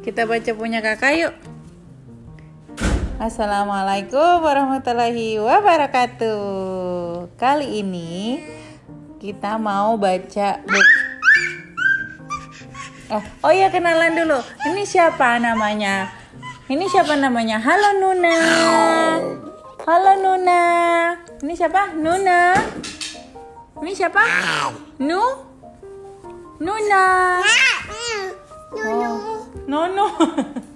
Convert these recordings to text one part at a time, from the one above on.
Kita baca punya kakak yuk. Assalamualaikum warahmatullahi wabarakatuh. Kali ini kita mau baca buku. Oh, oh ya kenalan dulu. Ini siapa namanya? Ini siapa namanya? Halo Nuna. Halo Nuna. Ini siapa? Nuna. Ini siapa? Nu? Nuna. Oh, Nono.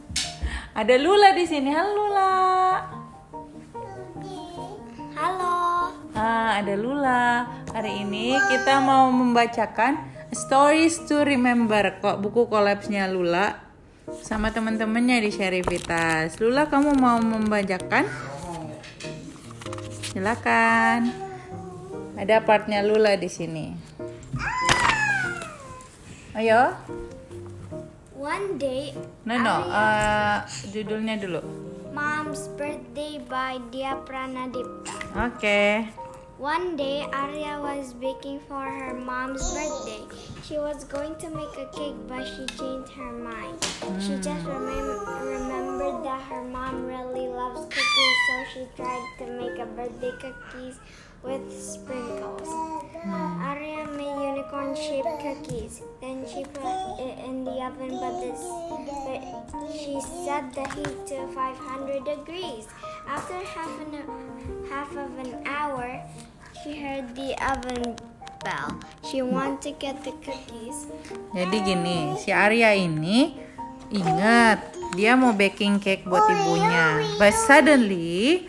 Ada Lula di sini. Halo Lula. Halo. Ah, ada Lula. Hari ini kita mau membacakan Stories to Remember kok buku kolapsnya Lula sama teman-temannya di Syarifitas. Lula kamu mau membacakan? Silakan. Ada partnya Lula di sini. Ayo. One day, No no, eh, judulnya dulu. Mom's Birthday by Dia Pranadipta. Oke. One day, Arya was baking for her mom's birthday. She was going to make a cake, but she changed her mind. She just remem- remembered that her mom really loves cookies, so she tried to make a birthday cookies with sprinkles. Arya made unicorn-shaped cookies. Then she put it oven, but this, but she set the heat to 500 degrees. After half an half of an hour, she heard the oven bell. She wanted to get the cookies. Jadi gini, si Arya ini ingat dia mau baking cake buat ibunya. But suddenly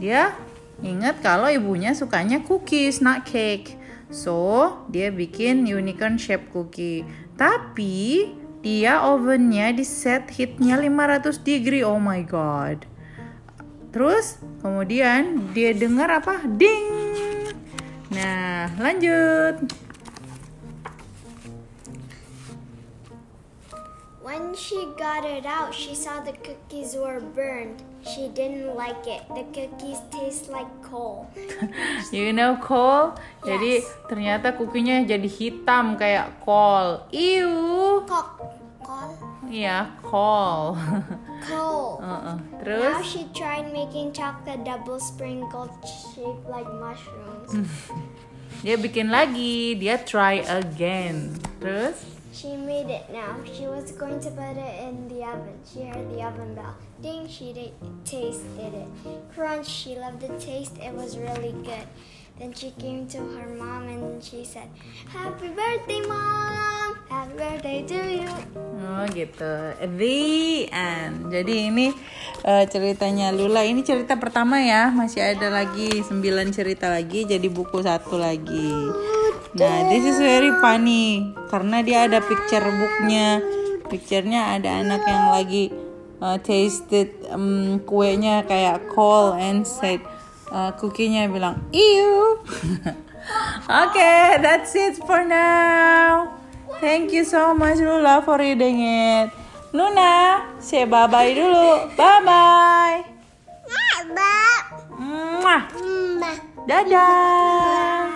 dia ingat kalau ibunya sukanya cookies, not cake. So, dia bikin unicorn shape cookie. Tapi dia ovennya di set heatnya 500 degree. Oh my god. Terus kemudian dia dengar apa? Ding. Nah, lanjut. When she got it out, she saw the cookies were burned. She didn't like it. The cookies taste like coal. You know coal? Jadi ternyata kukinya jadi hitam kayak kol. Iu. Coal. Coal. Iya, kol. Coal. Heeh. Now Terus she tried making chocolate double sprinkled shaped like mushrooms. dia bikin lagi, dia try again. Terus She made it now. She was going to put it in the oven. She heard the oven bell. Ding, she tasted it. Crunch, she loved the taste. It was really good. Then she came to her mom and she said, Happy birthday, mom! Happy birthday to you! Oh gitu. The end. Jadi ini eh, ceritanya Lula. Ini cerita pertama ya. Masih ada lagi 9 cerita lagi. Jadi buku satu lagi. Nah, this is very funny karena dia ada picture booknya. Picturenya ada anak yang lagi uh, tasted um, kuenya kayak coal and said uh, cookie-nya bilang ew. okay, that's it for now. Thank you so much Lula for reading it. Luna, say bye-bye dulu. Bye-bye. Mwah. Dadah.